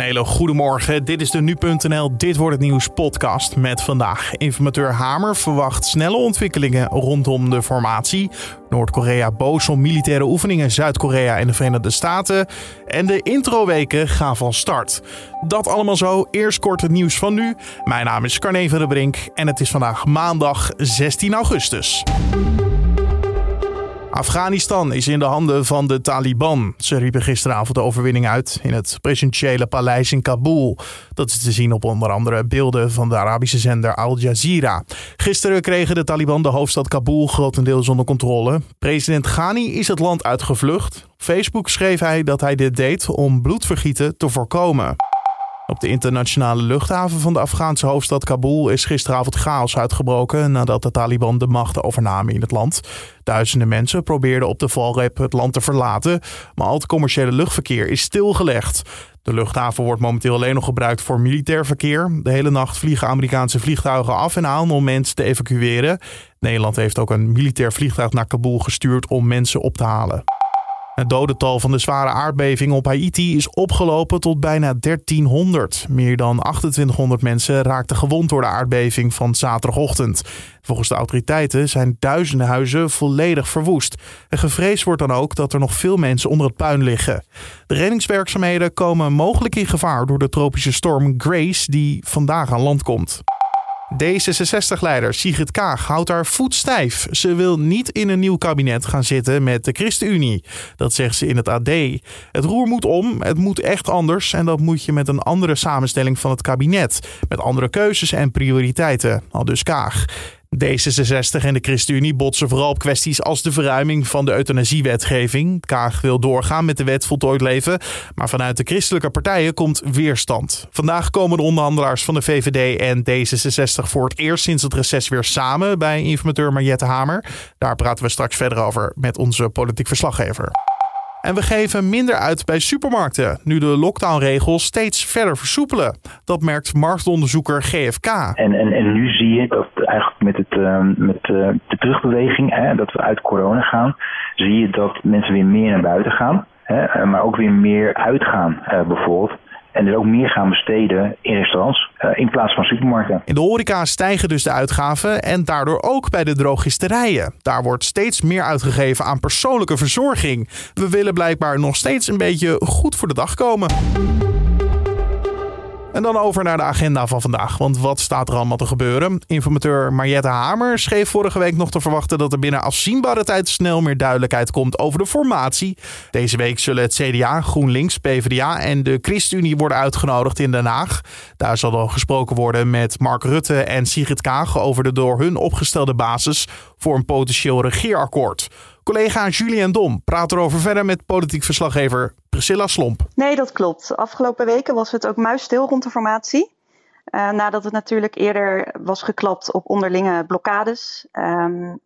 Hele goedemorgen. Dit is de Nu.nl Dit wordt het nieuws podcast met vandaag. Informateur Hamer verwacht snelle ontwikkelingen rondom de formatie. Noord-Korea boos om militaire oefeningen Zuid-Korea en de Verenigde Staten. En de introweken gaan van start. Dat allemaal zo. Eerst kort het nieuws van nu. Mijn naam is Carne van der Brink en het is vandaag maandag 16 augustus. Afghanistan is in de handen van de Taliban. Ze riepen gisteravond de overwinning uit in het presidentiële paleis in Kabul. Dat is te zien op onder andere beelden van de Arabische zender Al Jazeera. Gisteren kregen de Taliban de hoofdstad Kabul grotendeels onder controle. President Ghani is het land uitgevlucht. Op Facebook schreef hij dat hij dit deed om bloedvergieten te voorkomen. Op de internationale luchthaven van de Afghaanse hoofdstad Kabul is gisteravond chaos uitgebroken nadat de Taliban de macht overnamen in het land. Duizenden mensen probeerden op de valrep het land te verlaten, maar al het commerciële luchtverkeer is stilgelegd. De luchthaven wordt momenteel alleen nog gebruikt voor militair verkeer. De hele nacht vliegen Amerikaanse vliegtuigen af en aan om mensen te evacueren. Nederland heeft ook een militair vliegtuig naar Kabul gestuurd om mensen op te halen. Het dodental van de zware aardbeving op Haiti is opgelopen tot bijna 1300. Meer dan 2800 mensen raakten gewond door de aardbeving van zaterdagochtend. Volgens de autoriteiten zijn duizenden huizen volledig verwoest. En gevreesd wordt dan ook dat er nog veel mensen onder het puin liggen. De reddingswerkzaamheden komen mogelijk in gevaar door de tropische storm Grace die vandaag aan land komt. D66-leider Sigrid Kaag houdt haar voet stijf. Ze wil niet in een nieuw kabinet gaan zitten met de ChristenUnie. Dat zegt ze in het AD. Het roer moet om, het moet echt anders en dat moet je met een andere samenstelling van het kabinet. Met andere keuzes en prioriteiten, al dus Kaag. D66 en de ChristenUnie botsen vooral op kwesties als de verruiming van de euthanasiewetgeving. Kaag wil doorgaan met de wet voltooid leven, maar vanuit de christelijke partijen komt weerstand. Vandaag komen de onderhandelaars van de VVD en D66 voor het eerst sinds het reces weer samen bij informateur Mariette Hamer. Daar praten we straks verder over met onze politiek verslaggever. En we geven minder uit bij supermarkten, nu de lockdownregels steeds verder versoepelen. Dat merkt marktonderzoeker GFK. En, en, en nu zie je dat eigenlijk met, het, uh, met uh, de terugbeweging, hè, dat we uit corona gaan, zie je dat mensen weer meer naar buiten gaan. Hè, maar ook weer meer uitgaan uh, bijvoorbeeld. En dus ook meer gaan besteden in restaurants uh, in plaats van supermarkten. In de horeca stijgen dus de uitgaven en daardoor ook bij de drogisterijen. Daar wordt steeds meer uitgegeven aan persoonlijke verzorging. We willen blijkbaar nog steeds een beetje goed voor de dag komen. En dan over naar de agenda van vandaag. Want wat staat er allemaal te gebeuren? Informateur Mariette Hamer schreef vorige week nog te verwachten dat er binnen afzienbare tijd snel meer duidelijkheid komt over de formatie. Deze week zullen het CDA, GroenLinks, PvdA en de ChristenUnie worden uitgenodigd in Den Haag. Daar zal dan gesproken worden met Mark Rutte en Sigrid Kaag over de door hun opgestelde basis voor een potentieel regeerakkoord. Collega Julien Dom praat erover verder met politiek verslaggever Priscilla Slomp. Nee, dat klopt. Afgelopen weken was het ook muisstil rond de formatie. Uh, nadat het natuurlijk eerder was geklapt op onderlinge blokkades, um,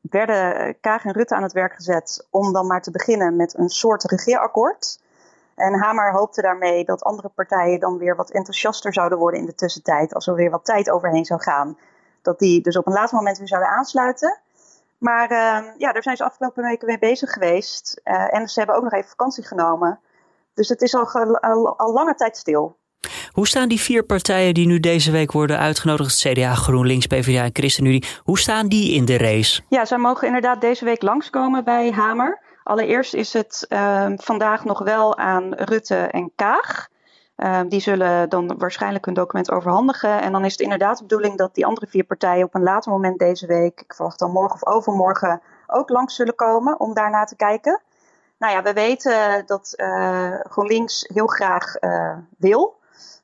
werden Kaag en Rutte aan het werk gezet om dan maar te beginnen met een soort regeerakkoord. En Hamer hoopte daarmee dat andere partijen dan weer wat enthousiaster zouden worden in de tussentijd, als er weer wat tijd overheen zou gaan. Dat die dus op een later moment weer zouden aansluiten. Maar uh, ja, daar zijn ze afgelopen weken mee bezig geweest. Uh, en ze hebben ook nog even vakantie genomen. Dus het is al, al, al, lange tijd stil. Hoe staan die vier partijen die nu deze week worden uitgenodigd, CDA, GroenLinks, PvdA en ChristenUnie, hoe staan die in de race? Ja, zij mogen inderdaad deze week langskomen bij Hamer. Allereerst is het uh, vandaag nog wel aan Rutte en Kaag. Uh, die zullen dan waarschijnlijk hun document overhandigen. En dan is het inderdaad de bedoeling dat die andere vier partijen op een later moment deze week, ik verwacht dan morgen of overmorgen, ook langs zullen komen om daarna te kijken. Nou ja, we weten dat uh, GroenLinks heel graag uh, wil.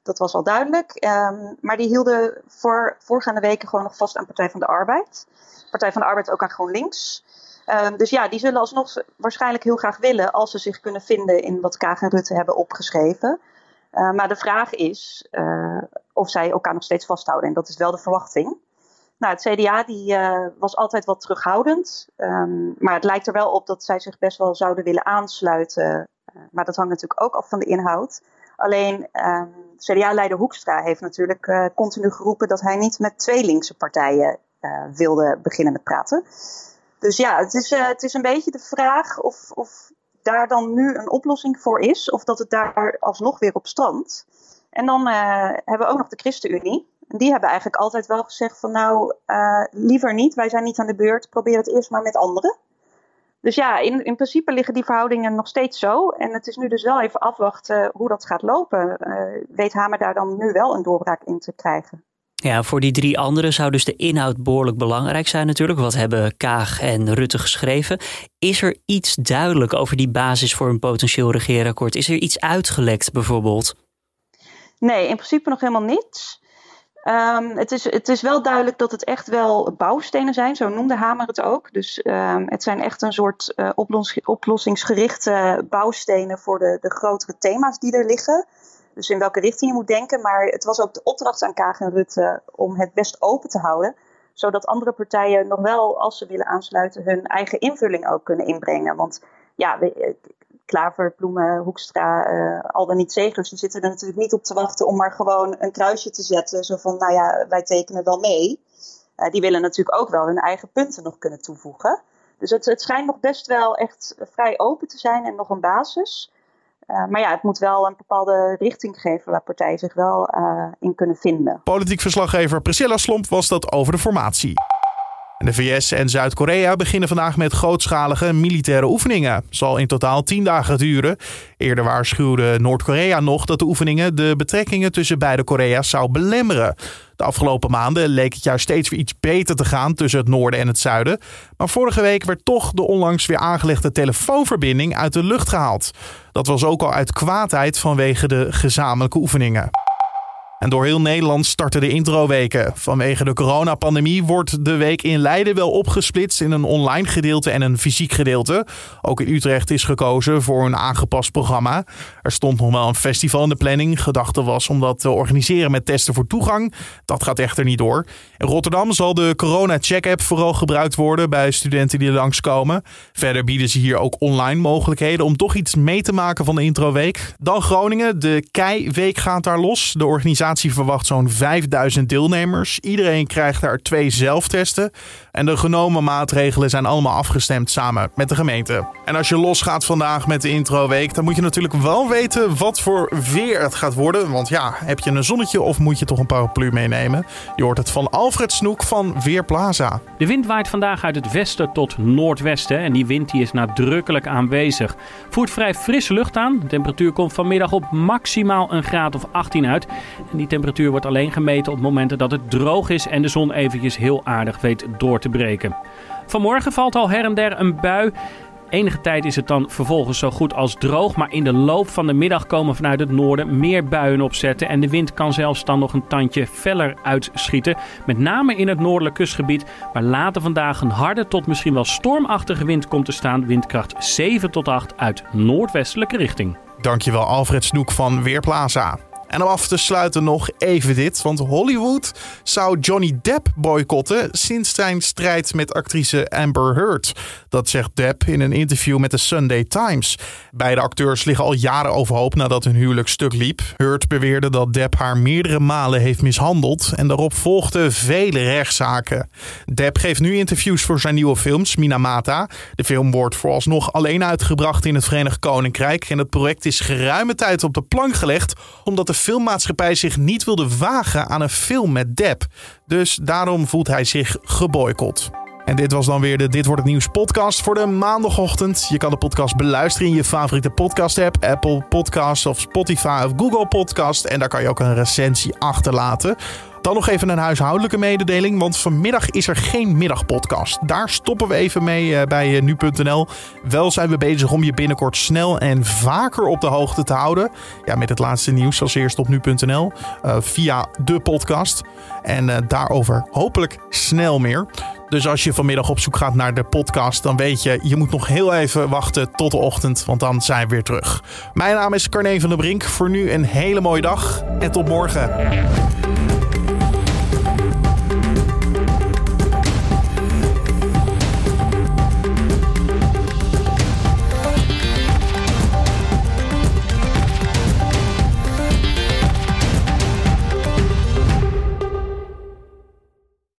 Dat was al duidelijk. Um, maar die hielden voor voorgaande weken gewoon nog vast aan Partij van de Arbeid. Partij van de Arbeid ook aan GroenLinks. Um, dus ja, die zullen alsnog waarschijnlijk heel graag willen als ze zich kunnen vinden in wat Kaag en Rutte hebben opgeschreven. Uh, maar de vraag is uh, of zij elkaar nog steeds vasthouden. En dat is wel de verwachting. Nou, het CDA die, uh, was altijd wat terughoudend. Um, maar het lijkt er wel op dat zij zich best wel zouden willen aansluiten. maar dat hangt natuurlijk ook af van de inhoud. Alleen um, CDA-leider Hoekstra heeft natuurlijk continu geroepen dat hij niet met twee linkse partijen wilde beginnen met praten. Dus ja, het is, het is een beetje de vraag of, of daar dan nu een oplossing voor is, of dat het daar alsnog weer op strandt. En dan hebben we ook nog de ChristenUnie. Die hebben eigenlijk altijd wel gezegd van nou, liever niet, wij zijn niet aan de beurt, probeer het eerst maar met anderen. Dus ja, in, in principe liggen die verhoudingen nog steeds zo. En het is nu dus wel even afwachten hoe dat gaat lopen. Uh, weet Hamer daar dan nu wel een doorbraak in te krijgen? Ja, voor die drie anderen zou dus de inhoud behoorlijk belangrijk zijn natuurlijk. Wat hebben Kaag en Rutte geschreven? Is er iets duidelijk over die basis voor een potentieel regeerakkoord? Is er iets uitgelekt bijvoorbeeld? Nee, in principe nog helemaal niets. Um, het, is, het is wel duidelijk dat het echt wel bouwstenen zijn, zo noemde Hamer het ook. Dus um, het zijn echt een soort uh, oplossingsgerichte bouwstenen voor de, de grotere thema's die er liggen. Dus in welke richting je moet denken. Maar het was ook de opdracht aan Kaag en Rutte om het best open te houden. Zodat andere partijen nog wel, als ze willen aansluiten, hun eigen invulling ook kunnen inbrengen. Want ja, Klaver, Bloemen, Hoekstra, uh, al dan niet Zegers, die zitten er natuurlijk niet op te wachten om maar gewoon een kruisje te zetten. Zo van, nou ja, wij tekenen wel mee. Uh, die willen natuurlijk ook wel hun eigen punten nog kunnen toevoegen. Dus het, het schijnt nog best wel echt vrij open te zijn en nog een basis. Uh, maar ja, het moet wel een bepaalde richting geven waar partijen zich wel in kunnen vinden. Politiek verslaggever Priscilla Slomp was dat over de formatie de VS en Zuid-Korea beginnen vandaag met grootschalige militaire oefeningen. Zal in totaal tien dagen duren. Eerder waarschuwde Noord-Korea nog dat de oefeningen de betrekkingen tussen beide Korea's zou belemmeren. De afgelopen maanden leek het juist steeds weer iets beter te gaan tussen het noorden en het zuiden. Maar vorige week werd toch de onlangs weer aangelegde telefoonverbinding uit de lucht gehaald. Dat was ook al uit kwaadheid vanwege de gezamenlijke oefeningen. En door heel Nederland starten de introweken. Vanwege de coronapandemie wordt de week in Leiden wel opgesplitst in een online gedeelte en een fysiek gedeelte. Ook in Utrecht is gekozen voor een aangepast programma. Er stond nog wel een festival in de planning. Gedachte was om dat te organiseren met testen voor toegang. Dat gaat echter niet door. In Rotterdam zal de corona check-app vooral gebruikt worden bij studenten die langskomen. Verder bieden ze hier ook online mogelijkheden om toch iets mee te maken van de introweek. Dan Groningen. De Kei-week gaat daar los. De organisatie verwacht zo'n 5000 deelnemers. Iedereen krijgt daar twee zelftesten. En de genomen maatregelen zijn allemaal afgestemd samen met de gemeente. En als je losgaat vandaag met de introweek, dan moet je natuurlijk wel weten wat voor weer het gaat worden. Want ja, heb je een zonnetje of moet je toch een paraplu meenemen? Je hoort het van Alfred Snoek van Weerplaza. De wind waait vandaag uit het westen tot noordwesten. En die wind die is nadrukkelijk aanwezig. Voert vrij frisse lucht aan. De temperatuur komt vanmiddag op maximaal een graad of 18 uit. En die temperatuur wordt alleen gemeten op momenten dat het droog is en de zon eventjes heel aardig weet door te breken. Vanmorgen valt al her en der een bui. Enige tijd is het dan vervolgens zo goed als droog, maar in de loop van de middag komen vanuit het noorden meer buien opzetten en de wind kan zelfs dan nog een tandje feller uitschieten. Met name in het noordelijk kustgebied, waar later vandaag een harde tot misschien wel stormachtige wind komt te staan, windkracht 7 tot 8 uit noordwestelijke richting. Dankjewel Alfred Snoek van Weerplaza. En om af te sluiten nog even dit. Want Hollywood zou Johnny Depp boycotten sinds zijn strijd met actrice Amber Heard. Dat zegt Depp in een interview met de Sunday Times. Beide acteurs liggen al jaren overhoop nadat hun huwelijk stuk liep. Heard beweerde dat Depp haar meerdere malen heeft mishandeld. En daarop volgden vele rechtszaken. Depp geeft nu interviews voor zijn nieuwe films, Minamata. De film wordt vooralsnog alleen uitgebracht in het Verenigd Koninkrijk. En het project is geruime tijd op de plank gelegd omdat de filmmaatschappij zich niet wilde wagen aan een film met Depp. Dus daarom voelt hij zich geboycott. En dit was dan weer de Dit Wordt Het Nieuws podcast voor de maandagochtend. Je kan de podcast beluisteren in je favoriete podcast app. Apple Podcasts of Spotify of Google Podcast. En daar kan je ook een recensie achterlaten. Dan nog even een huishoudelijke mededeling, want vanmiddag is er geen middagpodcast. Daar stoppen we even mee eh, bij eh, nu.nl. Wel zijn we bezig om je binnenkort snel en vaker op de hoogte te houden. Ja, met het laatste nieuws als eerst op nu.nl uh, via de podcast. En daarover hopelijk snel meer. Dus als je vanmiddag op zoek gaat naar de podcast, dan weet je, je moet nog heel even wachten tot de ochtend, want dan zijn we weer terug. Mijn naam is Carne van der Brink. Voor nu een hele mooie dag en tot morgen.